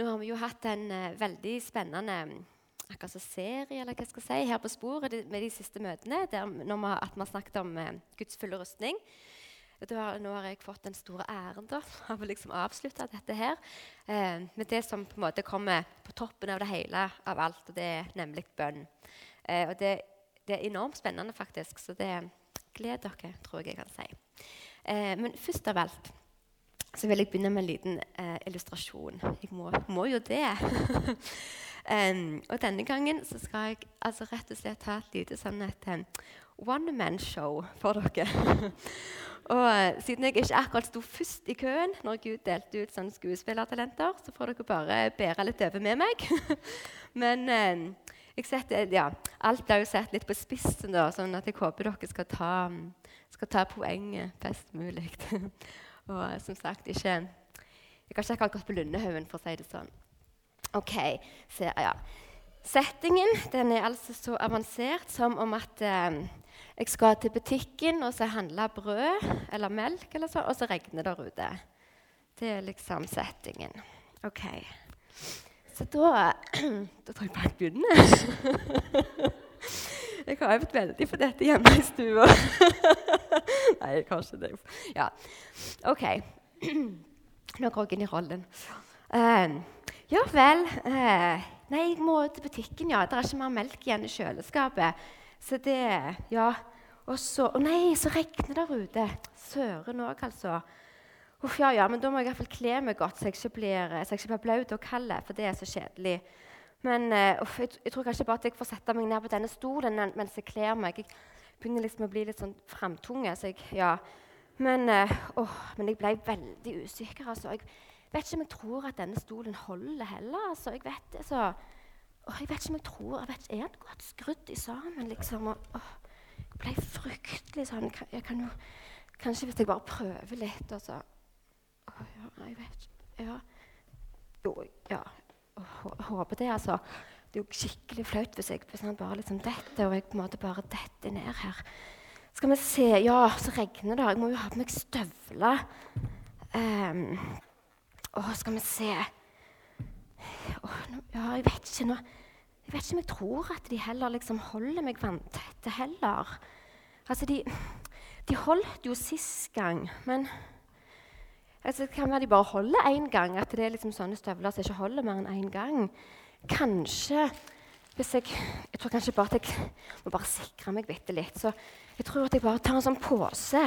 Nå har vi jo hatt en uh, veldig spennende akkurat serie eller hva jeg si, her på sporet med de siste møtene, der, når vi, at vi har snakket om uh, Guds fulle rustning. Har, nå har jeg fått den store æren da, av å liksom avslutte dette her eh, med det som på en måte kommer på toppen av det hele av alt, og det er nemlig bønn. Eh, og det, det, er enormt spennende, faktisk, så det gleder dere, tror jeg jeg kan si. Eh, men først av alt så vil jeg begynne med en liten eh, illustrasjon. Jeg må, må jo det. um, og denne gangen så skal jeg altså rett og slett ha et lite sånn et one man-show for dere. og uh, siden jeg ikke akkurat sto først i køen når Gud delte ut sånne skuespillertalenter, så får dere bare bære litt over med meg. Men um, setter, ja, alt blir jo sett litt på spissen, da, sånn at jeg håper dere skal ta, skal ta poenget best mulig. Og eh, som sagt ikke Jeg har ikke akkurat på Lundehaugen, for å si det sånn. Ok, så, ja. Settingen den er altså så avansert som om at eh, jeg skal til butikken og så handle brød eller melk, eller så, og så regner det ute. Det er liksom settingen. Ok. Så da Da tror jeg bare jeg begynner. Jeg har øvd veldig på dette hjemme i stua. Nei, kanskje det. Ja. OK. Nå går jeg inn i rollen. Uh, ja vel. Uh, nei, jeg må til butikken, ja. Det er ikke mer melk igjen i kjøleskapet. Så det Ja. Og så Å nei, så regner det ute. Søren òg, altså. Uff, ja, ja, men da må jeg iallfall kle meg godt, så jeg ikke blir, blir blaut og kald. For det er så kjedelig. Men uh, jeg, jeg, tror kanskje bare at jeg får sette meg ned på denne stolen mens jeg kler meg. Jeg begynner liksom å bli litt sånn framtunge. Så ja. men, uh, men, jeg ble veldig usikker. Altså. Jeg vet ikke om jeg tror at denne stolen holder heller. Altså. Jeg vet altså. oh, Jeg vet ikke om jeg tror jeg vet, Er den godt skrudd i sammen, liksom? Og, oh, jeg ble fryktelig sånn jeg kan jo, Kanskje hvis jeg bare prøver litt, og så ja, Jeg vet ikke. Ja. Jo, ja håper det, altså. Det er jo skikkelig flaut hvis jeg hvis bare liksom detter, og jeg på en måte bare detter ned her. Skal vi se Ja, så regner det. Jeg må jo ha på meg støvler. Um, å, skal vi se oh, nå, Ja, jeg vet ikke nå. Jeg vet ikke om jeg tror at de heller liksom holder meg vanntette heller. Altså, de, de holdt jo sist gang, men Altså, kan være de bare holder én gang. At det er liksom sånne støvler som ikke holder mer enn én gang. Kanskje hvis jeg, jeg tror kanskje bare at jeg må bare sikre meg bitte litt. Så jeg tror at jeg bare tar en sånn pose.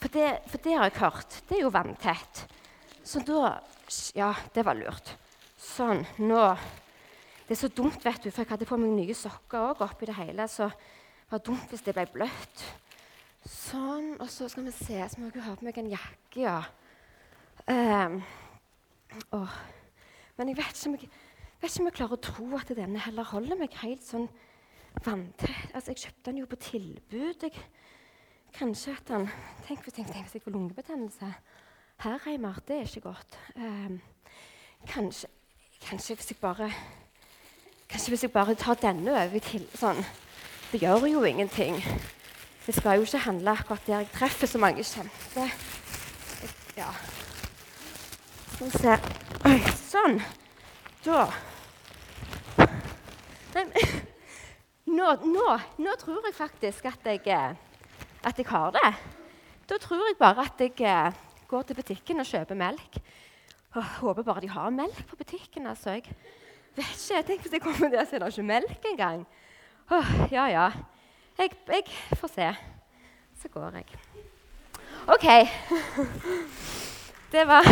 For det, for det har jeg hørt. Det er jo vanntett. Så da Ja, det var lurt. Sånn. Nå Det er så dumt, vet du, for jeg hadde på meg nye sokker òg oppi det hele. Så det var dumt hvis det ble bløtt. Sånn. Og så skal vi se, så må jeg ha på meg en jakke, ja. Um, oh. Men jeg vet, ikke om jeg, vet ikke om jeg klarer å tro at denne heller holder meg helt sånn vanntett. Altså, jeg kjøpte den jo på tilbud. Jeg, kanskje at den Tenk, hvis jeg får lungebetennelse. Her, Heimar, det er ikke godt. Um, kanskje, kanskje hvis jeg bare Kanskje hvis jeg bare tar denne over til sånn Det gjør jo ingenting. Jeg skal jo ikke handle akkurat der jeg treffer så mange kjente. Ja. Skal vi se Oi, sånn. Da Nei, nå, nå, nå, tror jeg faktisk at jeg, at jeg har det. Da tror jeg bare at jeg eh, går til butikken og kjøper melk. Jeg håper bare de har melk på butikken. altså. Jeg vet ikke, tenker Hvis jeg kommer der, så er det ikke melk engang. Åh, ja, ja. Jeg, jeg får se. Så går jeg. OK. Det var?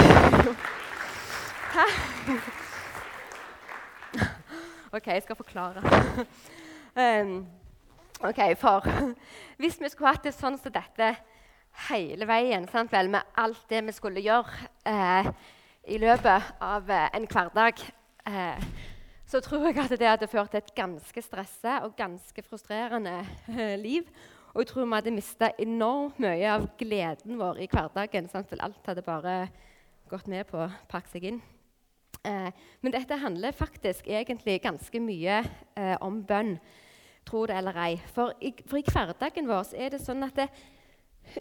OK, jeg skal forklare. Um, ok, for Hvis vi skulle hatt det sånn som dette hele veien, vel, med alt det vi skulle gjøre eh, i løpet av eh, en hverdag, eh, så tror jeg at det hadde ført til et ganske stressa og ganske frustrerende eh, liv. Og jeg tror vi hadde mista enormt mye av gleden vår i hverdagen. Sant For alt hadde bare gått med på å pakke seg inn. Eh, men dette handler faktisk egentlig ganske mye eh, om bønn, tro det eller ei. For i, for i hverdagen vår er det sånn at det,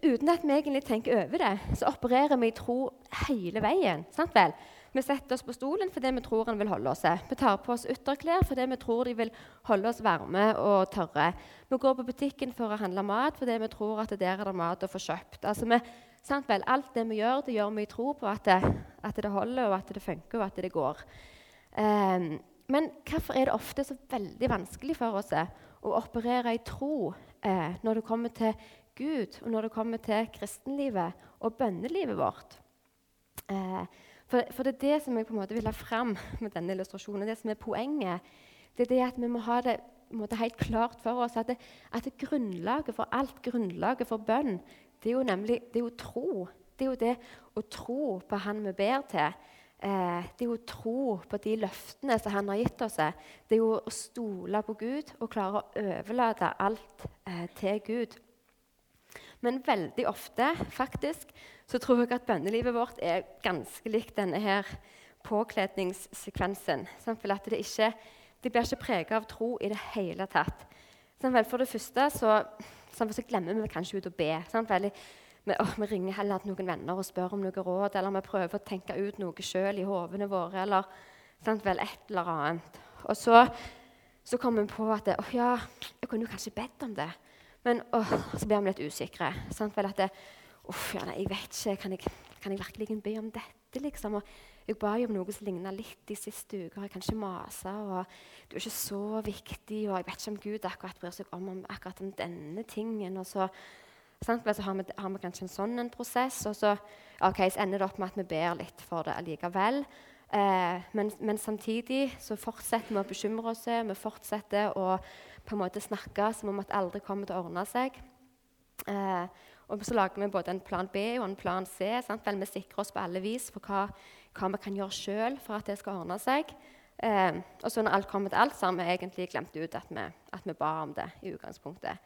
uten at vi egentlig tenker over det, så opererer vi i tro hele veien. sant vel? Vi setter oss på stolen fordi vi tror han vil holde oss. Vi tar på oss ytterklær fordi vi tror de vil holde oss varme og tørre. Vi går på butikken for å handle mat fordi vi tror at der er det mat å få kjøpt. Altså, vi, vel, alt det vi gjør, det gjør vi i tro på at det, at det holder, og at det funker, og at det går. Um, men hvorfor er det ofte så veldig vanskelig for oss å operere i tro eh, når det kommer til Gud, og når det kommer til kristenlivet og bønnelivet vårt? Eh, for, for, det er det som jeg på en måte vil ha fram med denne illustrasjonen. Det som er poenget, det er det at vi må ha det måte, helt klart for oss at, det, at det grunnlaget for alt, grunnlaget for bønn, det er jo nemlig det er jo tro. Det er jo det å tro på Han vi ber til. Eh, det er jo tro på de løftene som Han har gitt oss. Det er jo å stole på Gud og klare å overlate alt eh, til Gud. Men veldig ofte faktisk, så tror jeg at bønnelivet vårt er ganske likt denne her påkledningssekvensen. At det, ikke, det blir ikke preget av tro i det hele tatt. For det første så, så glemmer vi kanskje ut å be. Vi, å, vi, ringer heller til noen venner og spør om noe råd, eller vi prøver å tenke ut noe sjøl i hovene våre, eller vel, et eller annet. Og så, så kommer vi på at å, ja, jeg kunne jo kanskje bedt om det. Men å, så blir vi litt usikre. Sant? Vel at det, uff, ja, jeg vet ikke, kan jeg, kan jeg virkelig be om dette? liksom? Og jeg ba jo om noe som ligna litt de siste uker. Jeg kan ikke mase. og Du er ikke så viktig. Og jeg vet ikke om Gud akkurat bryr seg om, om akkurat om denne tingen. og så, sant? så har, vi, har vi, kanskje en sånn en prosess. Og så, okay, så ender det opp med at vi ber litt for det allikevel. Eh, men, men, samtidig så fortsetter vi å bekymre oss. Vi fortsetter å på en måte snakke som om at aldri kommer til å ordne seg. Eh, og så lager vi både en plan B og en plan C. Sant? Vel, vi sikrer oss på alle vis for hva, hva vi kan gjøre sjøl for at det skal ordne seg. Eh, og så når alt kommer til alt, så har vi egentlig glemt ut at vi, at vi ba om det i utgangspunktet.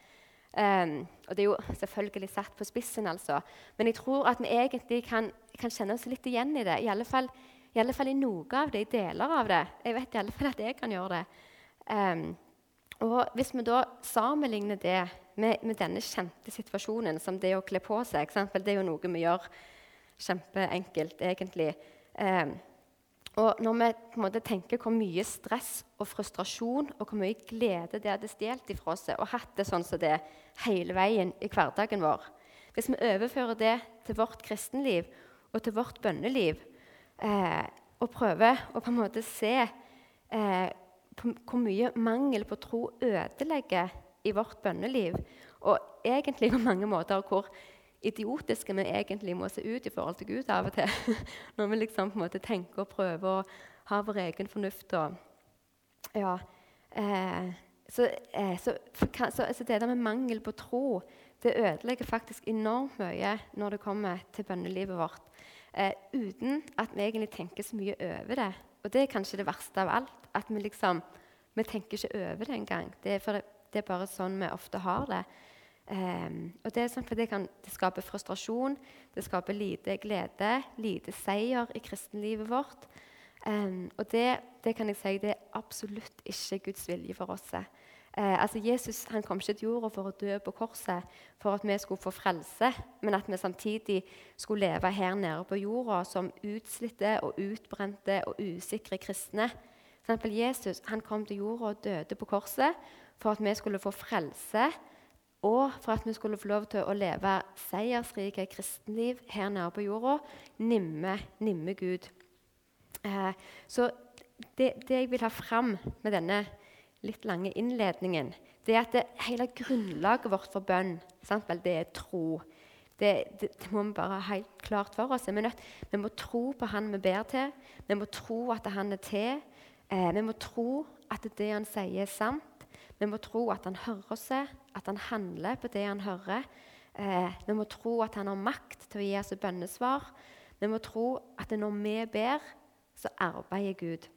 Um, og det er jo selvfølgelig satt på spissen, altså. Men jeg tror at vi egentlig kan, kan kjenne oss litt igjen i det. I alle, fall, I alle fall i noe av det, i deler av det. Jeg vet i alle fall at jeg kan gjøre det. Um, og Hvis vi da sammenligner det med, med, denne kjente situasjonen som det å kle på seg Det er jo noe vi gjør kjempeenkelt, egentlig. Eh, og når vi på en måte tenker hvor mye stress og frustrasjon og hvor mye glede det hadde stjålet ifra oss og hatt det sånn som det hele veien i hverdagen vår Hvis vi overfører det til vårt kristenliv og til vårt bønneliv eh, og prøver å på en måte se eh, hvor mye mangel på tro ødelegger i vårt bønneliv. Og egentlig på mange måter hvor idiotiske vi egentlig må se ut i forhold til Gud av og til. Når vi liksom på en måte tenker og prøver å ha vår egen fornuft. Og, ja, eh, så, eh, så, så så, det der med mangel på tro det ødelegger faktisk enormt mye når det kommer til bønnelivet vårt. Eh, uten at vi egentlig tenker så mye over det. Og det er kanskje det verste av alt. At vi liksom Vi tenker ikke over det engang. Det, det er bare sånn vi ofte har det. Um, og det er sånn for det kan det skaper frustrasjon, det skaper lite glede, lite seier i kristenlivet vårt. Um, og det, det, kan jeg si det er absolutt ikke Guds vilje for oss. Uh, altså Jesus han kom ikke til jorda for å dø på korset for at vi skulle få frelse, men at vi samtidig skulle leve her nede på jorda som utslitte og utbrente og usikre kristne. For Jesus han kom til jorda og døde på korset for at vi skulle få frelse, og for at vi skulle få lov til å leve seiersrike kristenliv her nede på jorda. Nimme, nimme Gud. Eh, så det, det jeg vil ha fram med denne litt lange innledningen, det er at det, hele grunnlaget vårt for bønn vel, det er tro. Det, det, må vi bare ha helt klart for oss. Vi, nødt, vi, må tro på Han vi ber til. Vi må tro at Han er til. Eh, vi må tro at det han sier, er sant. Vi må tro at han hører oss, at han handler på det han hører. Eh, vi må tro at han har makt til å gi oss bønnesvar. Vi må tro at når vi ber, så arbeider Gud.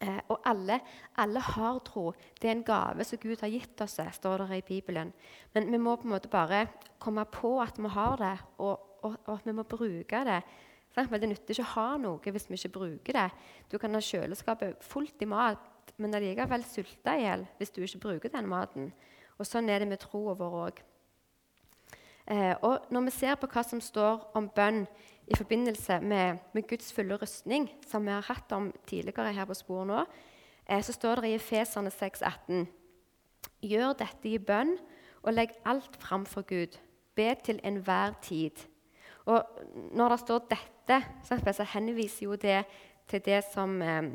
Eh, og alle, alle, har tro. Det er en gave som Gud har gitt oss, står det i Bibelen. Men vi må på en måte bare komme på at vi har det, og, og, og at vi må bruke det. Men det nytter ikke å ha noe hvis vi ikke bruker det. Du kan ha kjøleskapet fullt i mat, men allikevel sulte i hjel hvis du ikke bruker den maten. Og Sånn er det med troa vår òg. Eh, og når vi ser på hva som står om bønn i forbindelse med, med Guds fulle rustning, som vi har hatt om tidligere her på sporet nå, eh, så står det i Efeserne 6,18.: Gjør dette i bønn og legg alt fram for Gud. Be til enhver tid. Og når det står 'dette', så henviser jo det til det som, eh,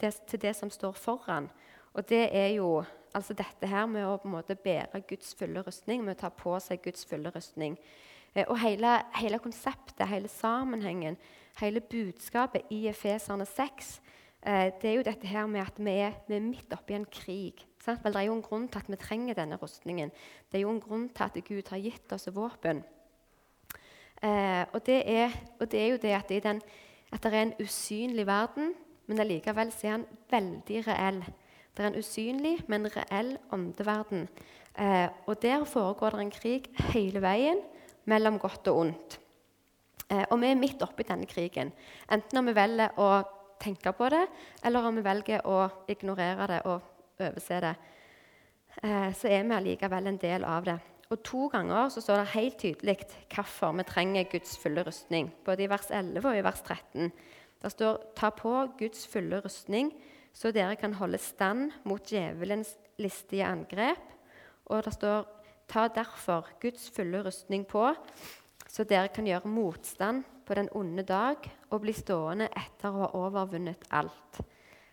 det, til det som står foran. Og det er jo altså dette her med å på en måte bære Guds fulle rustning, med å ta på seg Guds fulle rustning. Eh, og hele, hele konseptet, hele sammenhengen, hele budskapet i Efeserne 6 eh, det er jo dette her med at vi er, vi er midt oppi en krig. Sant? Vel, det er jo en grunn til at vi trenger denne rustningen. Det er jo en grunn til at Gud har gitt oss våpen. Eh, og, det er, og, det er, jo det at det, den, at det er en usynlig verden, men allikevel er han veldig reell. Det er en usynlig, men reell åndeverden. Eh, og der foregår det en krig hele veien mellom godt og ondt. Eh, og vi er midt oppi denne krigen. Enten om vi velger å tenke på det, eller om vi velger å ignorere det og overse det, eh, så er vi allikevel en del av det. Og To ganger så står det helt tydelig hvorfor vi trenger Guds fulle rustning. Både i vers 11 og i vers 13. Det står 'ta på Guds fulle rustning', så dere kan holde stand mot djevelens listige angrep. Og det står 'ta derfor Guds fulle rustning på', så dere kan gjøre motstand på den onde dag og bli stående etter å ha overvunnet alt.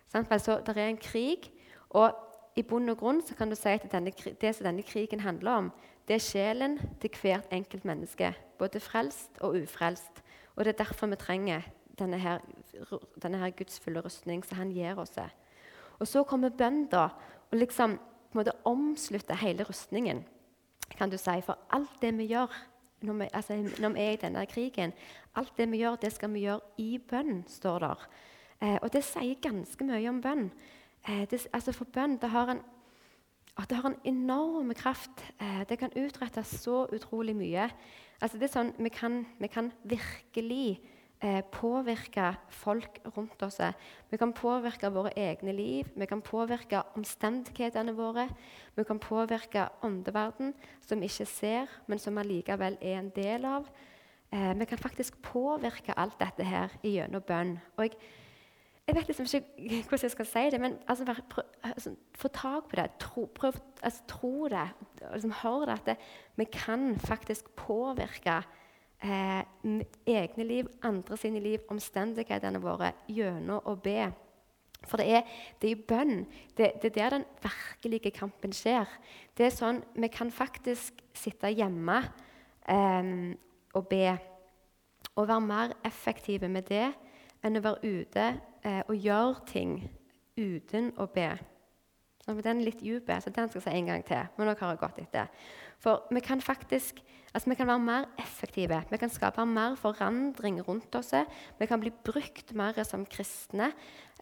Så det er en krig, og i bunn og grunn kan du si at denne, det som denne krigen handler om, det er sjelen til hvert enkelt menneske, både frelst og ufrelst. Og Det er derfor vi trenger denne, her, denne her Guds fulle rustning som han gir oss. Og Så kommer bønn da, og liksom på en måte omslutter hele rustningen. kan du si, For alt det vi gjør når vi, altså, når vi er i denne krigen, alt det vi gjør, det skal vi gjøre i bønn, står der. Eh, og det sier ganske mye om bønn. Eh, det, altså for bønn det har en at det har en enorm kraft. Eh, det kan utrette så utrolig mye. Altså det er sånn, Vi kan, vi kan virkelig eh, påvirke folk rundt oss. Vi kan påvirke våre egne liv, vi kan påvirke omstendighetene våre. Vi kan påvirke åndeverden, som vi ikke ser, men som allikevel er en del av. Eh, vi kan faktisk påvirke alt dette her gjennom bønn. Og jeg, jeg vet liksom ikke hvordan jeg skal si det, men altså, bare, prøv, altså, få tak på det. Tro, prøv altså, tro det. Liksom, hør det at det, vi kan faktisk påvirke eh, egne liv, andre sine liv, omstendighetene våre gjennom å be. For det er, det er i bønn. Det, det, er der den virkelige kampen skjer. Det er sånn, Vi kan faktisk sitte hjemme eh, og be. Og være mer effektive med det enn å være ute eh, og gjøre ting uten å be. Så den er litt dyp, så den skal jeg si en gang til. Men nå har gått etter. For vi kan faktisk altså vi kan være mer effektive. Vi kan skape mer forandring rundt oss. Vi kan bli brukt mer som kristne.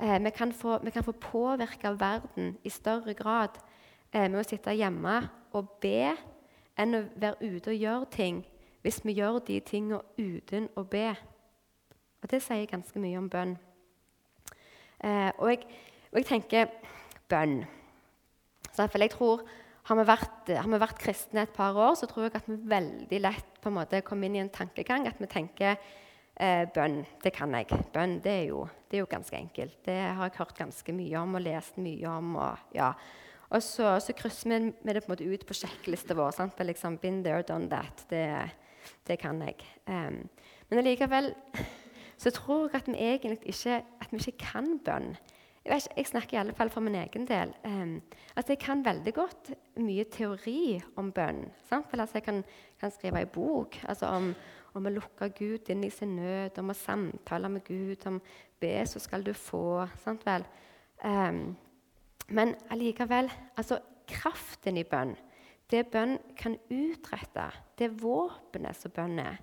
Eh, vi, kan få, vi, kan få, påvirke verden i større grad eh, med å sitte hjemme og be enn å være ute og gjøre ting hvis vi gjør de tingene uten å be. Og Det sier ganske mye om bønn. Eh, og, jeg, og, jeg, tenker bønn. Så jeg tror har vi, vært, har vi, vært, kristne et par år, så tror jeg at vi veldig lett på en måte kommer inn i en tankegang at vi tenker eh, bønn, det kan jeg. Bønn det er, jo, det er, jo, ganske enkelt. Det har jeg hørt ganske mye om og lest mye om. Og, ja. og så, så, krysser vi det på en måte ut på sjekklista vår. Sant? Liksom, Been there, done that. Det, det kan jeg. Um, men allikevel så tror jeg at vi egentlig ikke, vi ikke kan bønn. Jeg, ikke, jeg, snakker i alle fall for min egen del. Um, at jeg kan veldig godt mye teori om bønn. Altså, jeg kan, kan, skrive en bok altså om, om, å lukke Gud inn i sin nød, om å samtale med Gud, om be, så skal du få. Sant vel? Um, men allikevel altså, Kraften i bønn, det bønn kan utrette, det våpenet som bønn er,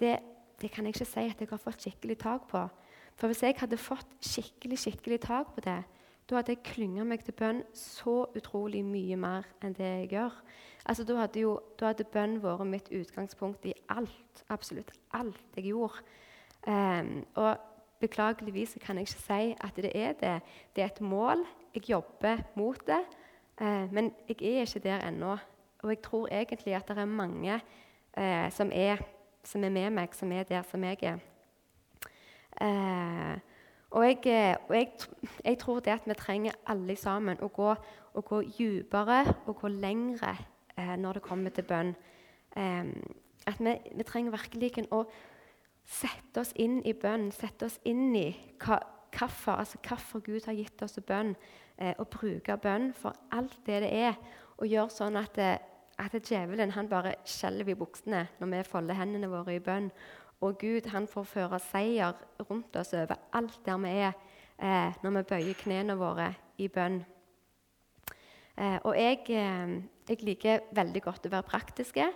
det det kan jeg ikke si at jeg har fått skikkelig tak på. For hvis jeg hadde fått skikkelig skikkelig tak på det, da hadde jeg klynga meg til bønn så utrolig mye mer enn det jeg gjør. Altså, Da hadde, hadde bønn vært mitt utgangspunkt i alt. Absolutt alt jeg gjorde. Um, og beklageligvis kan jeg ikke si at det er det. Det er et mål. Jeg jobber mot det. Uh, men jeg er ikke der ennå. Og jeg tror egentlig at det er mange uh, som, er, som, er, med meg, som er der som jeg er. Eh, og, jeg, eh, og jeg, jeg, tror det at vi trenger alle sammen å gå, å gå dypere og gå lengre eh, når det kommer til bønn. Eh, at vi, vi, trenger virkelig å sette oss inn i bønn, sette oss inn i hva, hvorfor, altså hvorfor Gud har gitt oss bønn, eh, og bruke bønn for alt det det er. Og gjøre sånn at, eh, at djevelen han bare skjelver i buksene når vi folder hendene våre i bønn. Og Gud han får føre seier rundt oss over alt der vi er, eh, når vi bøyer knærne våre i bønn. Eh, og jeg, eh, jeg, liker veldig godt å være praktiske.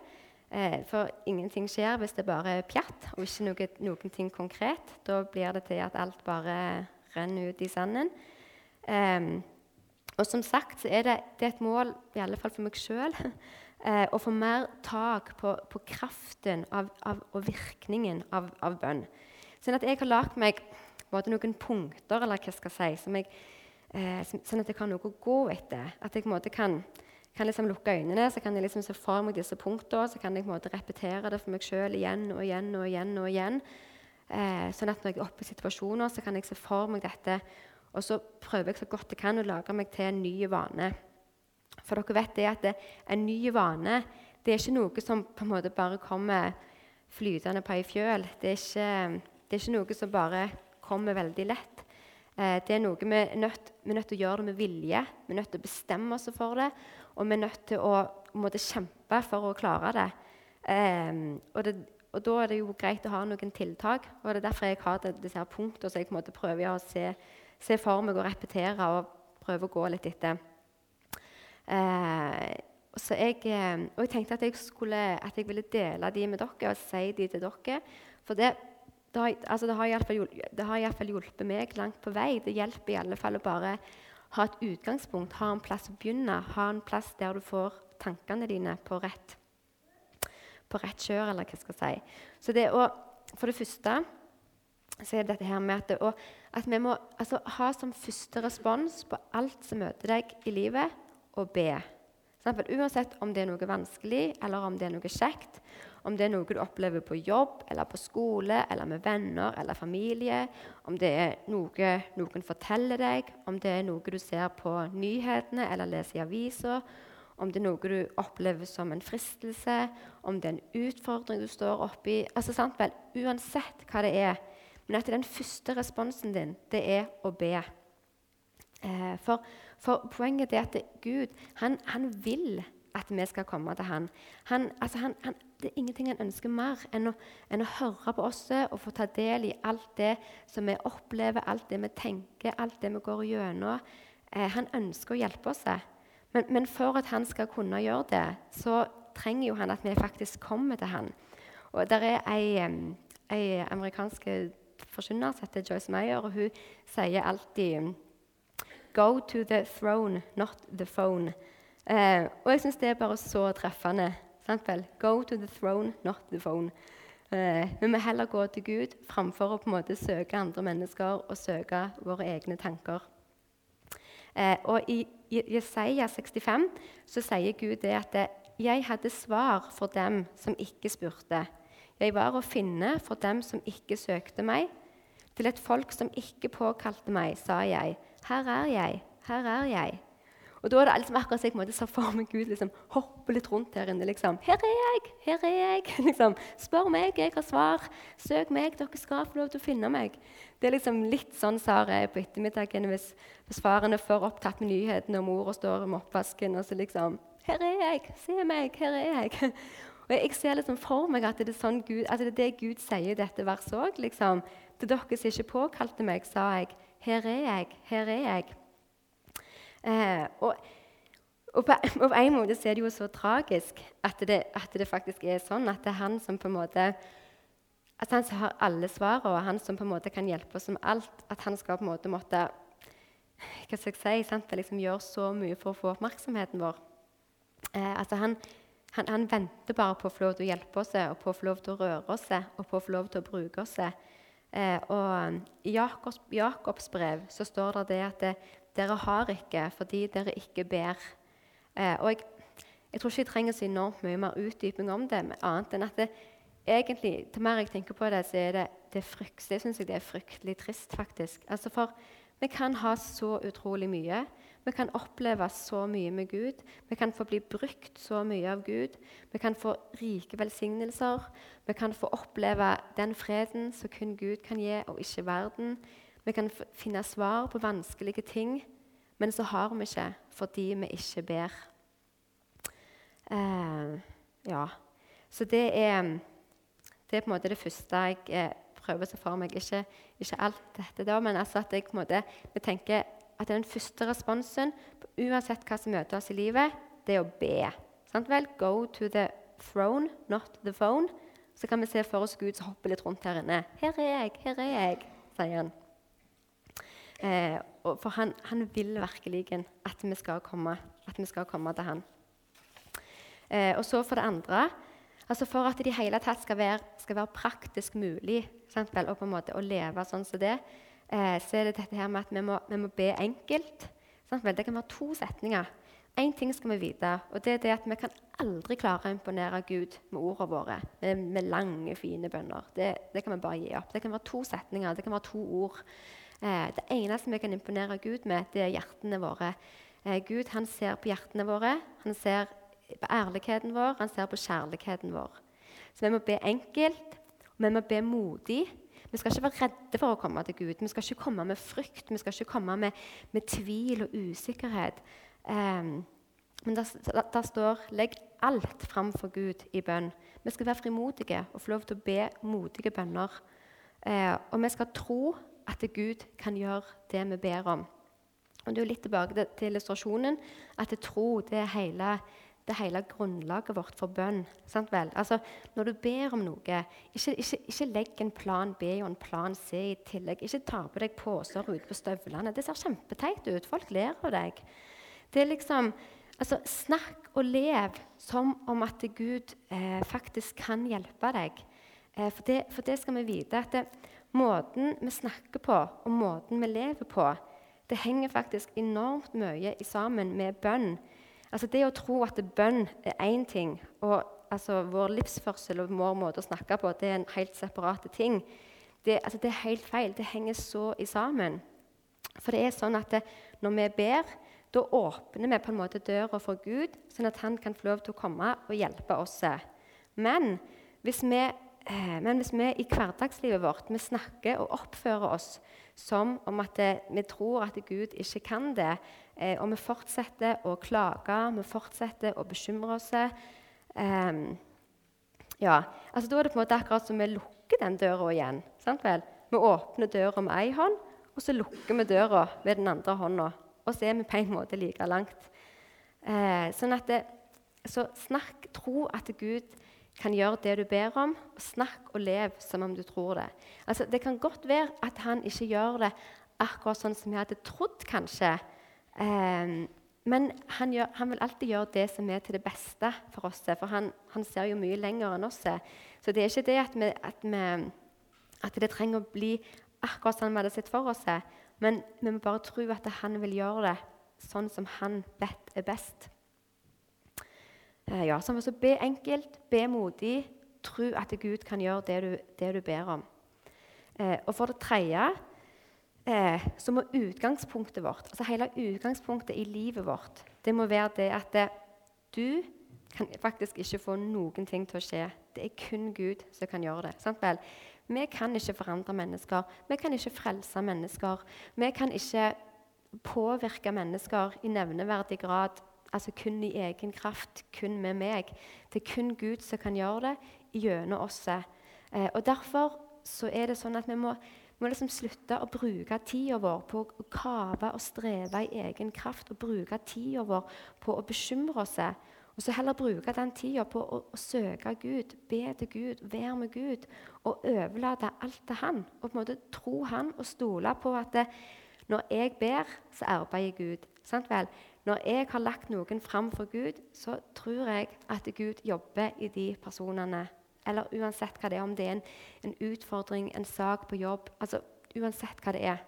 Eh, for ingenting skjer hvis det bare er pjatt og ikke noe, noen ting konkret. Da blir det til at alt bare renner ut i sanden. og som sagt så er det, det er et mål, i alle fall for meg sjøl, eh, og få mer tak på, på kraften av, av, og virkningen av, av, bønn. Sånn at jeg har lagd meg noen punkter eller hva skal jeg si, som jeg, eh, sånn at jeg har noe å gå etter. At jeg måte, kan, kan liksom lukke øynene så kan jeg liksom se for meg disse punktene. Så kan jeg måte, repetere det for meg sjøl igjen og igjen og igjen. og igjen. Eh, sånn at når jeg er oppe i situasjoner, så kan jeg se for meg dette. Og så prøver jeg så godt jeg kan å lage meg til en ny vane. For dere vet det at det, en ny vane det er ikke noe som på en måte bare kommer flytende på ei fjøl. Det er, ikke, det er ikke noe som bare kommer veldig lett. Eh, det er noe vi er, nødt, vi er nødt til å gjøre det med vilje. Vi er nødt til å bestemme oss for det. Og vi er nødt til å måtte kjempe for å klare det. Eh, og, det. og, da er det jo greit å ha noen tiltak. og Det er derfor jeg har disse her punktene så jeg på en måte prøver å se, se for meg og repetere og prøve å gå litt etter. Eh, så jeg, eh, og jeg tenkte at jeg, skulle, at jeg ville dele de med dere og si de til dere. For det, det har, altså det har iallfall hjulpet meg langt på vei. Det hjelper i alle fall å bare ha et utgangspunkt, ha en plass å begynne. Ha en plass der du får tankene dine på rett, på rett kjør, eller hva jeg si. Så det å, For det første så er det dette her med at, det, at vi må altså, ha som første respons på alt som møter deg i livet, å be. Uansett om det er noe vanskelig eller om det er noe kjekt, om det er noe du opplever på jobb eller på skole eller med venner eller familie, om det er noe noen forteller deg, om det er noe du ser på nyhetene eller leser i avisa, om det er noe du opplever som en fristelse, om det er en utfordring du står oppi altså, sant vel, Uansett hva det er. Men at den første responsen din, det er å be. Eh, for for poenget er at Gud han, han vil at vi skal komme til han. han, altså han det er ingenting han ønsker mer enn å, enn å, høre på oss og få ta del i alt det som vi opplever, alt det vi tenker, alt det vi går gjennom. Eh, han ønsker å hjelpe oss. Men, men, for at han skal kunne gjøre det, så trenger jo han at vi faktisk kommer til han. Og Der er ei amerikansk forkynner som heter Joyce Meyer, og hun sier alltid Go to the throne, not the phone. Eh, og jeg syns det er bare så treffende. Sant? Go to the throne, not the phone. Eh, vi må heller gå til Gud framfor å på en måte søke andre mennesker og søke våre egne tanker. Eh, og I Jesaja 65 så sier Gud det at det, 'jeg hadde svar for dem som ikke spurte'. 'Jeg var å finne for dem som ikke søkte meg.' 'Til et folk som ikke påkalte meg', sa jeg.' Her er jeg. Her er jeg. Og da er det liksom akkurat en jeg så for meg Gud liksom, hoppe litt rundt her inne. liksom. 'Her er jeg! Her er jeg!' liksom. 'Spør meg, jeg har svar. Søk meg, dere skal få lov til å finne meg.' Det er liksom litt sånn Sara er på ettermiddagen hvis, hvis faren er for opptatt med nyhetene, og mora står med oppvasken og så liksom 'Her er jeg! Se meg! Her er jeg!' Og Jeg ser liksom for meg at det er, sånn Gud, at det, er det Gud sier i dette verset òg. Liksom. Til dere som ikke påkalte meg, sa jeg 'Her er jeg, her er jeg'. Eh, og, og, på, og, på, en måte er det jo så tragisk at det, at det, faktisk er sånn at det er han som på en måte at han som har alle svarene, og han som på en måte kan hjelpe oss med alt. At han skal på en måte måtte hva skal jeg si, sant? Liksom gjøre så mye for å få oppmerksomheten vår. Eh, altså han, han, han, venter bare på å få lov til å hjelpe oss, og på å få lov til å røre oss og på å få lov til å bruke oss. Eh, og I Jakobs, Jakobs, brev så står det, det at det, dere har ikke fordi dere ikke ber. Eh, og jeg, Jeg tror ikke jeg trenger så enormt mye mer utdyping om det, annet enn at det, egentlig, til mer jeg tenker på det, så er det, det, frykt, det synes jeg det er fryktelig trist, faktisk. Altså for vi kan ha så utrolig mye. Vi kan oppleve så mye med Gud. Vi kan få bli brukt så mye av Gud. Vi kan få rike velsignelser. Vi kan få oppleve den freden som kun Gud kan gi, og ikke verden. Vi kan finne svar på vanskelige ting, men så har vi ikke fordi vi ikke ber. Eh, ja. Så det er, det er på en måte det første jeg eh, prøver å se for meg. Ikke, ikke, alt dette, da, men altså at jeg på en måte, vi tenker at den første responsen, uansett hva som møter oss i livet, det er å be. Sant vel? Go to the throne, not the phone. Så kan vi se for oss Gud som hopper litt rundt her inne. 'Her er jeg, her er jeg', sier han. Eh, for han, han, vil virkelig at vi skal komme, at vi skal komme til han. Eh, og så for det andre altså For at det i hele tatt skal være, skal være praktisk mulig vel, og på en måte å leve sånn som det, eh, så er det dette her med at vi må, vi må be enkelt. Vel, det kan være to setninger. Én ting skal vi vite, og det er det at vi kan aldri klare å imponere Gud med ordene våre. Med, med lange, fine bønner. Det, det, kan vi bare gi opp. Det kan være to setninger, det kan være to ord. Eh, det eneste vi kan imponere Gud med, det er hjertene våre. Eh, Gud han ser på hjertene våre, han ser på ærligheten vår, han ser på kjærligheten vår. Så vi må be enkelt, og vi må be modig. Vi skal ikke være redde for å komme til Gud. Vi skal ikke komme med frykt, vi skal ikke komme med, med tvil og usikkerhet. Um, men der, står 'legg alt fram for Gud i bønn'. Vi skal være frimodige og få lov til å be modige bønner. Eh, og vi skal tro at Gud kan gjøre det vi ber om. Og Det er jo litt tilbake til illustrasjonen at tro det er hele det hele grunnlaget vårt for bønn. Altså, når du ber om noe, ikke, ikke, ikke, legg en plan B og en plan C i tillegg. Ikke ta på deg poser ute på støvlene. Det ser kjempeteit ut. Folk ler av deg. Det er liksom, altså, Snakk og lev som om at Gud eh, faktisk kan hjelpe deg. Eh, for, det, for, det, skal vi vite. at det, Måten vi snakker på, og måten vi lever på, det henger faktisk enormt mye sammen med bønn. Altså Det å tro at bønn er én ting, og altså, vår livsførsel og vår måte å snakke på det er en helt separate ting, det, altså, det, er helt feil. Det henger så i sammen. For det er sånn at det, når vi ber, da åpner vi på en måte døra for Gud, sånn at han kan få lov til å komme og hjelpe oss. Men hvis vi, eh, men hvis vi i hverdagslivet vårt vi snakker og oppfører oss som om at det, vi tror at Gud ikke kan det, Eh, og vi fortsetter å klage, vi fortsetter å bekymre oss. Eh, ja, altså Da er det på en måte akkurat som vi lukker den døra igjen. sant vel? Vi åpner døra med én hånd, og så lukker vi døra ved den andre hånda. Og så er vi på en måte like langt. Eh, sånn at det, så snakk, tro at Gud kan gjøre det du ber om, og snakk og lev som om du tror det. Altså, Det kan godt være at han ikke gjør det akkurat sånn som vi hadde trodd, kanskje. Eh, men han, gjør, han, vil alltid gjøre det som er til det beste for oss. For han, han ser jo mye lenger enn oss. Så det er ikke det at, vi, at, vi, at det trenger å bli akkurat sånn vi hadde sett for oss. Men vi må bare tro at han vil gjøre det sånn som han vet er best. Eh, ja, så altså, Be enkelt, be modig, tro at Gud kan gjøre det du, det du ber om. Eh, og for det tredje eh, så må utgangspunktet vårt, altså hele utgangspunktet i livet vårt, det må være det at du kan faktisk ikke få noen ting til å skje. Det er kun Gud som kan gjøre det. sant vel? Vi kan ikke forandre mennesker. Vi kan ikke frelse mennesker. Vi kan ikke påvirke mennesker i nevneverdig grad, altså kun i egen kraft, kun med meg. Det er kun Gud som kan gjøre det gjennom oss. Eh, og Derfor så er det sånn at vi må må liksom slutte å bruke tida vår på å kave og streve i egen kraft. Og bruke tida vår på å bekymre oss. Og så heller bruke den tida på å, å, søke Gud, be til Gud, være med Gud. Og overlate alt til Han. Og på en måte tro Han og stole på at det, når jeg ber, så arbeider Gud. Sant vel? Når jeg har lagt noen fram for Gud, så tror jeg at Gud jobber i de personene eller uansett hva det er, om det er en, en utfordring, en sak på jobb altså Uansett hva det er.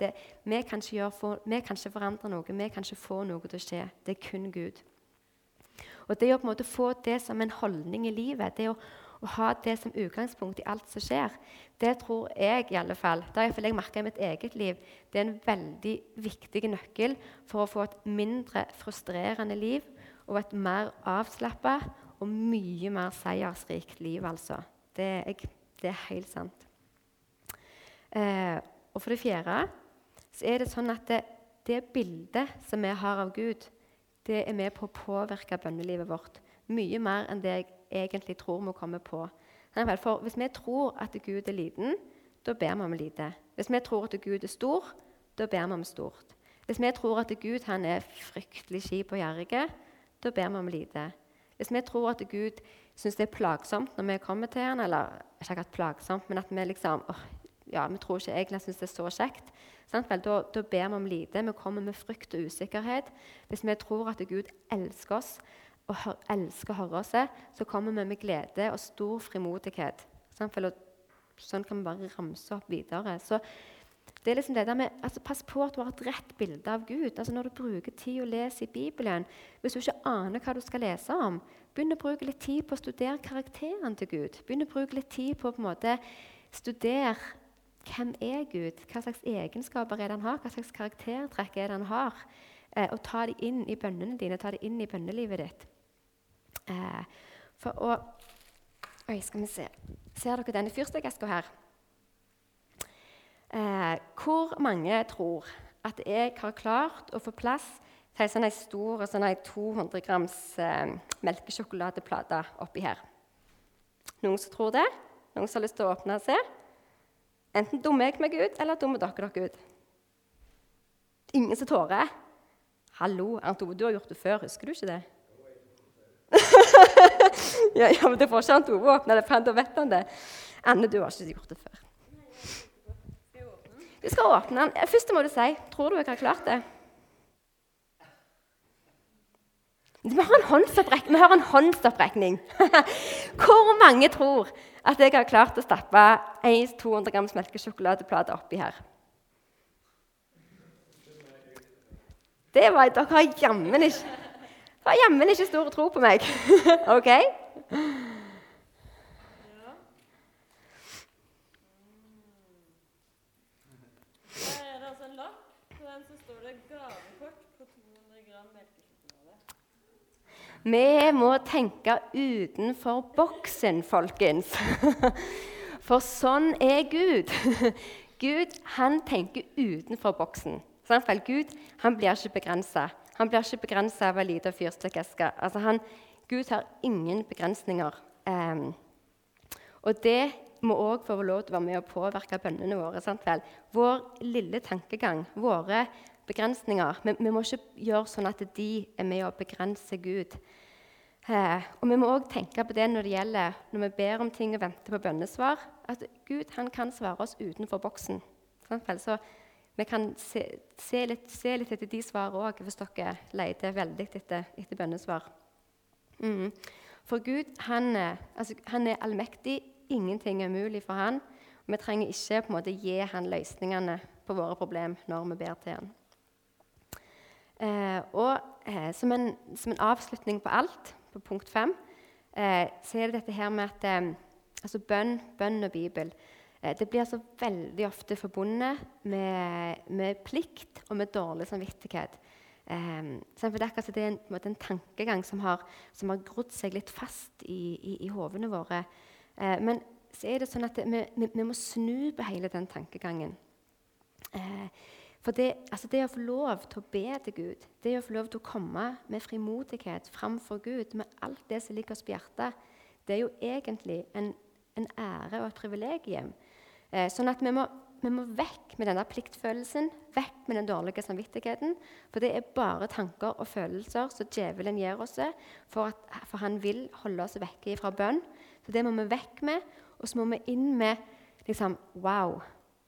Det, vi, kan for, vi, kan ikke forandre noe, vi kan ikke få noe til å skje. Det er kun Gud. Og det å på en måte få det som en holdning i livet, det å, å ha det som utgangspunkt i alt som skjer, det tror jeg i alle fall, det har jeg merka i mitt eget liv, det er en veldig viktig nøkkel for å få et mindre frustrerende liv og et mer avslappa og mye mer seiersrikt liv, altså. Det er, det er helt sant. Eh, og for det fjerde så er det sånn at det, det bildet som vi har av Gud, det er med på å påvirke bønnelivet vårt mye mer enn det jeg egentlig tror vi kommer på. For Hvis vi tror at Gud er liten, da ber vi om lite. Hvis vi tror at Gud er stor, da ber vi om stort. Hvis vi tror at Gud han er fryktelig kjip og gjerrig, da ber vi om lite. Hvis vi tror at Gud syns det er plagsomt når vi kommer til ham, eller ikke akkurat plagsomt, men at vi liksom åh, ja, vi tror ikke egentlig syns det er så kjekt, Vel, da, da, ber vi om lite. Vi kommer med frykt og usikkerhet. Hvis vi tror at Gud elsker oss og elsker å høre oss, så kommer vi med glede og stor frimodighet. Sånn kan vi bare ramse opp videre. Så det er liksom det der med, altså, Pass på at du har et rett bilde av Gud. Altså Når du bruker tid å lese i Bibelen, hvis du ikke aner hva du skal lese om, begynn å bruke litt tid på å studere karakteren til Gud. Begynn å bruke litt tid på å på en måte studere hvem er Gud? Hva slags egenskaper er det han har? Hva slags karaktertrekk er det han har? Eh, og ta dem inn i bønnene dine, ta dem inn i bønnelivet ditt. Eh, for å Oi, skal vi se. Ser dere denne fyrstikkeska her? Eh, hvor mange tror at jeg har klart å få plass til sånn stor sånn 200 grams eh, melkesjokoladeplate oppi her? Noen som tror det? Noen som har lyst til å åpne og se? Enten dummer jeg meg ut, eller dummer dere dere ut. Ingen som tårer. Hallo, Arnt Ove, du har gjort det før. Husker du ikke det? Ja, ja, men det får ikke Ove åpne det, for da vet han det. Anne, du har ikke gjort det før. Du skal åpne den. Først må du si Tror du jeg har klart det? Vi har en håndsopprekning. Har en håndsopprekning. Hvor mange tror at jeg har klart å stappe en 200 grams melkesjokoladeplate oppi her. Det var, Dere jammen ikke, har jammen ikke stor tro på meg. OK? Vi må tenke utenfor boksen, folkens. For sånn er Gud. Gud han tenker utenfor boksen. Gud han blir ikke begrensa. Han blir ikke begrensa av ei lita fyrstikkeske. Altså, Gud har ingen begrensninger. Um, og det må òg få lov til å være med og påvirke bønnene våre. Sant vel? Vår lille tankegang, våre begrensninger. Vi, vi må ikke gjøre sånn at de er med å begrense Gud. Eh, og Vi må òg tenke på det når det gjelder når vi ber om ting og venter på bønnesvar. At Gud han kan svare oss utenfor boksen. Så vi kan se, se, litt, se litt, etter de svarene òg, hvis dere leter veldig etter, etter bønnesvar. Mm. For Gud han, altså, han, er allmektig. Ingenting er umulig for han. Vi trenger ikke på en måte gi han løsningene på våre problemer når vi ber til han. Eh, og eh, som, en, som, en, avslutning på alt, på punkt fem, eh, så er det dette her med at eh, altså bønn, bønn og Bibel det blir altså veldig ofte forbundet med, med, plikt og med dårlig samvittighet. Um, for det er det en, en, en tankegang som har, som har, grodd seg litt fast i, i, i hovene våre. men så er det sånn at det, vi, vi, må snu på hele den tankegangen. Uh, for det, altså det, å få lov til å be til Gud, det å få lov til å komme med frimodighet framfor Gud med alt det som ligger oss på hjertet, det er jo egentlig en, en ære og et privilegium. Eh, sånn at vi må, vi må, vekk med denne pliktfølelsen, vekk med den dårlige samvittigheten. For det er bare tanker og følelser som djevelen gir oss, for, at, for han vil holde oss vekke fra bønn. Så det må vi vekk med, og så må vi inn med liksom, Wow!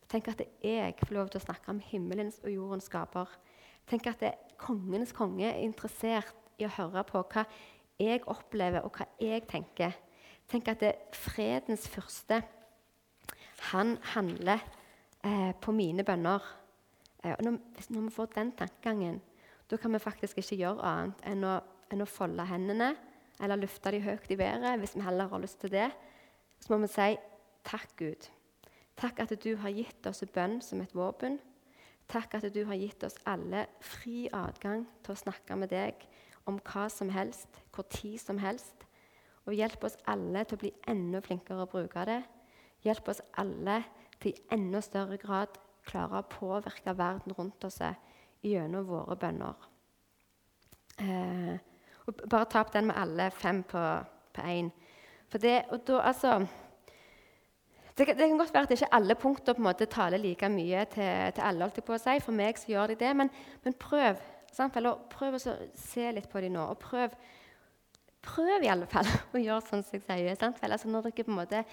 Tenk at jeg får lov til å snakke om himmelens og jordens skaper. Tenk at det, kongenes konge er interessert i å høre på hva jeg opplever, og hva jeg tenker. Tenk at det fredens fyrste han handler eh, på mine bønner. Eh, og når, når, vi får den tankegangen, da kan vi faktisk ikke gjøre annet enn å, enn å folde hendene eller løfte dem høyt i været hvis vi heller har lyst til det, så må vi si takk, Gud. Takk at du har gitt oss bønn som et våpen. Takk at du har gitt oss alle fri adgang til å snakke med deg om hva som helst, hvor tid som helst. Og hjelp oss alle til å bli enda flinkere å bruke det. Hjelp oss alle til i enda større grad klare å påvirke verden rundt oss gjennom våre bønner. Eh, og bare ta opp den med alle fem på én. For det, og da, altså, det, det, kan godt være at ikke alle punkter på en måte taler like mye til, til alle. på å si. For meg så gjør de det. Men, men prøv sant? prøv å se litt på dem nå. og prøv, prøv i alle fall å gjøre sånn som jeg sier. Sant? Altså, når dere på en måte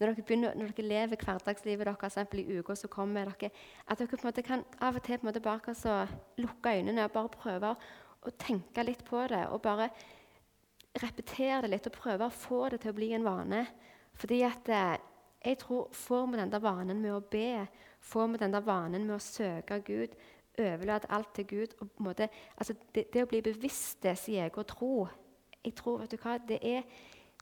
når dere, begynner, når dere lever hverdagslivet deres i uka som kommer, dere, at dere på en måte kan av og til på en måte bare lukke øynene og bare prøve å tenke litt på det. Og bare repetere det litt og prøve å få det til å bli en vane. Fordi at eh, jeg tror Får vi den der vanen med å be, får vi den der vanen med å søke Gud, overlate alt til Gud måte, altså det, det, å bli bevisst det jeg og tro jeg tror, vet du hva, Det er,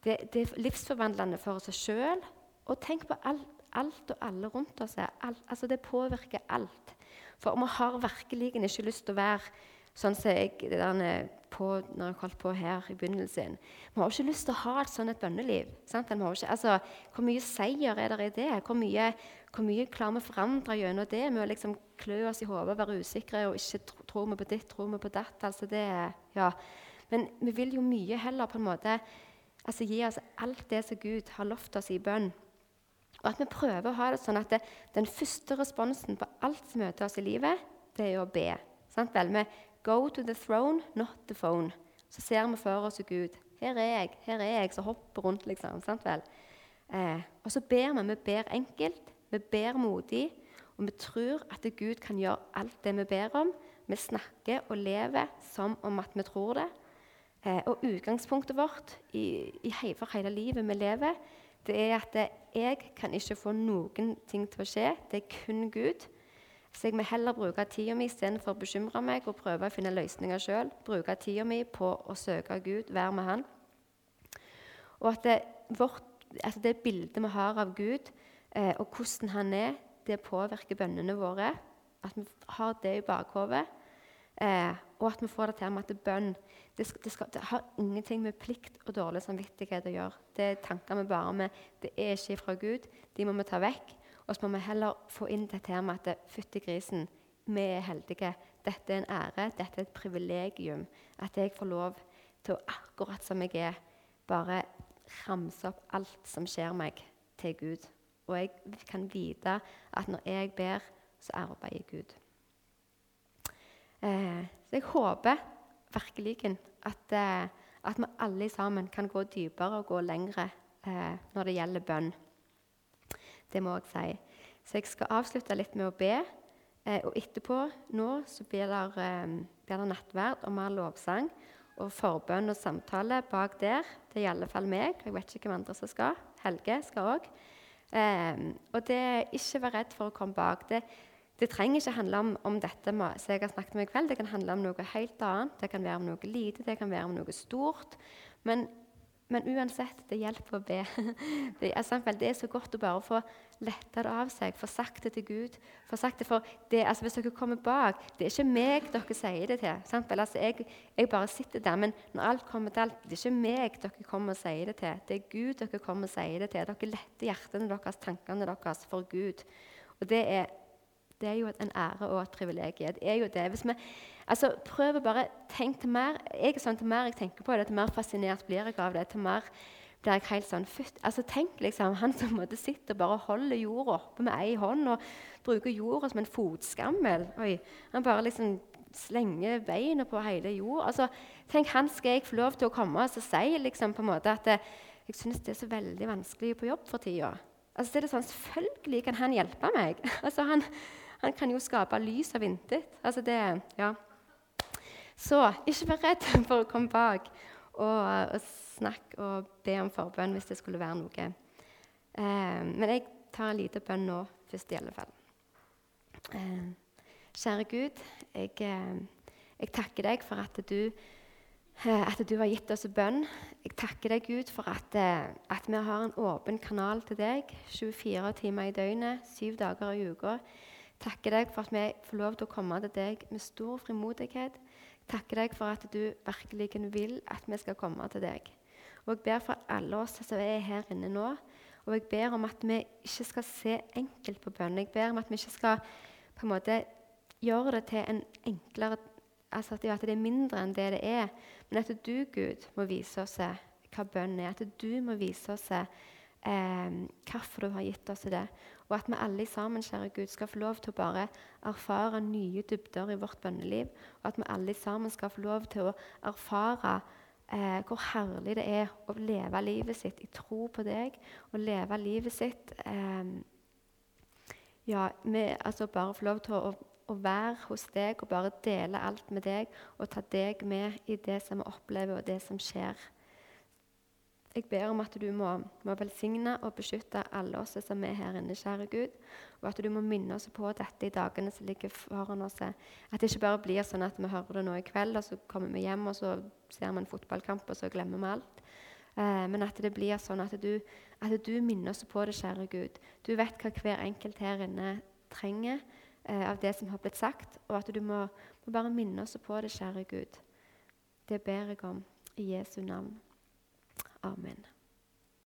det, det er livsforvandlende for seg sjøl. Og tenk på alt, alt, og alle rundt oss. Alt, altså det påvirker alt. For vi har virkelig ikke lyst til å være sånn som jeg der, på, når jeg holdt på her i begynnelsen. Vi har ikke lyst til å ha et sånt et bønneliv. Ikke, altså, hvor mye seier er det i det? Hvor mye, hvor mye klarer vi å forandre gjennom det med å liksom klø oss i hodet, være usikre og ikke tro, tro vi på ditt, tro vi på datt? Altså det, ja. Men vi vil jo mye heller på en måte altså, gi oss alt det som Gud har lovt oss i bønn. Og at vi prøver å ha det sånn at det, den første responsen på alt som møter oss i livet, det er å be. Sant vel? Vi Go to the throne, not the phone. Så ser vi for oss Gud. Her er jeg, her er jeg som hopper rundt, liksom. sant vel? Eh, og så ber vi. Vi ber enkelt, vi ber modig, og vi tror at Gud kan gjøre alt det vi ber om. Vi snakker og lever som om at vi tror det. Eh, og utgangspunktet vårt i, i, for hele livet vi lever, det er at jeg kan ikke få noen ting til å skje. Det er kun Gud. Så jeg må heller bruke tida mi istedenfor å bekymre meg og prøve å finne løsninger sjøl. Bruke tida mi på å søke Gud, være med Han. Og at det, vårt, altså det bildet vi har av Gud, eh, og hvordan Han er, det påvirker bønnene våre. At vi har det i bakhodet. Eh, og at vi får det til med at bønn det, skal, det, skal, det, har ingenting med plikt og dårlig samvittighet å gjøre. Det er tanker vi bare med. Det er ikke fra Gud. De må vi ta vekk. Og så må vi heller få inn dette her med at fytti grisen, vi er heldige. Dette er en ære, dette er et privilegium. At jeg får lov til å, akkurat som jeg er, bare ramse opp alt som skjer meg, til Gud. Og jeg kan vite at når jeg ber, så arbeider Gud. Eh, så jeg håper virkelig at, eh, at, vi alle sammen kan gå dypere og gå lengre eh, når det gjelder bønn. Det må jeg si. Så jeg skal avslutte litt med å be. Og etterpå nå så blir det, blir det nattverd og mer lovsang og forbønn og samtale bak der. Det er i alle fall meg. Jeg vet ikke hvem andre som skal. Helge skal òg. Og det, ikke vær redd for å komme bak. Det, det trenger ikke handle om, om dette som jeg har snakket om i kveld. Det kan handle om noe helt annet. Det kan være om noe lite, det kan være om noe stort. Men men uansett, det hjelper å be. Det er, det er, så godt å bare få letta det av seg, få sagt det til Gud. Få sagt det for det, altså Hvis dere kommer bak Det er ikke meg dere sier det til. Altså jeg, jeg, bare sitter der. Men når alt kommer til alt, det er ikke meg dere kommer og sier det til. Det er Gud dere kommer og sier det til. Dere letter hjertene deres, tankene deres for Gud. Og det er, det er jo en ære og et privilegium. Det er jo det. Hvis vi Altså, prøver bare tenke til mer jeg er sånn, til mer jeg tenker på det, til mer fascinert blir jeg av det. til mer blir jeg helt sånn fytt. Altså, Tenk liksom, han som måtte sitte og bare holder jorda oppe med ei hånd og bruker jorda som en fotskammel. Oi, Han bare liksom slenger beina på hele jorda. Altså, tenk, Han skal jeg få lov til å komme og si liksom, på en måte at det, jeg synes det er så veldig vanskelig på jobb for tida. Altså, det er sånn, Selvfølgelig kan han hjelpe meg. altså, han, han kan jo skape lys av intet. Altså, det, ja. Så ikke vær redd for å komme bak og, og snakke og be om forbønn hvis det skulle være noe. Eh, men jeg tar en liten bønn nå først, i alle fall. Eh, kjære Gud, jeg, eh, jeg, takker deg for at du Eh, at du har gitt oss bønn. Jeg takker deg, Gud, for at, eh, at, vi har en åpen kanal til deg 24 timer i døgnet, syv dager i uka. Takker deg for at vi får lov til å komme til deg med stor frimodighet. Takker deg for at du virkelig vil at vi skal komme til deg. Og Jeg ber for alle oss som er her inne nå, og jeg ber om at vi ikke skal se enkelt på bønnen. Jeg ber om at vi ikke skal på en måte gjøre det til en enklere altså at det er mindre enn det det er. Men at du, Gud, må vise oss hva bønn er. At du må vise oss eh, hvorfor du har gitt oss det. Og at vi alle sammen kjære Gud, skal få lov til å bare erfare nye dybder i vårt bønneliv. Og at vi alle sammen skal få lov til å erfare eh, hvor herlig det er å leve livet sitt i tro på deg. Og leve livet sitt eh, ja, med, altså bare få lov til å å være hos deg og bare dele alt med deg og ta deg med i det som vi opplever, og det som skjer. Jeg ber om at du må, må velsigne og beskytte alle oss som er her inne, kjære Gud. Og at du må minne oss på dette i dagene som ligger foran oss. At det ikke bare blir sånn at vi hører det nå i kveld, og så kommer vi hjem og så ser vi en fotballkamp, og så glemmer vi alt. Eh, men at det blir sånn at du, at du minner oss på det, kjære Gud. Du vet hva hver enkelt her inne trenger eh, av det som har blitt sagt, og at du må, må bare minne oss på det, kjære Gud. Det ber jeg om i Jesu navn. Amen.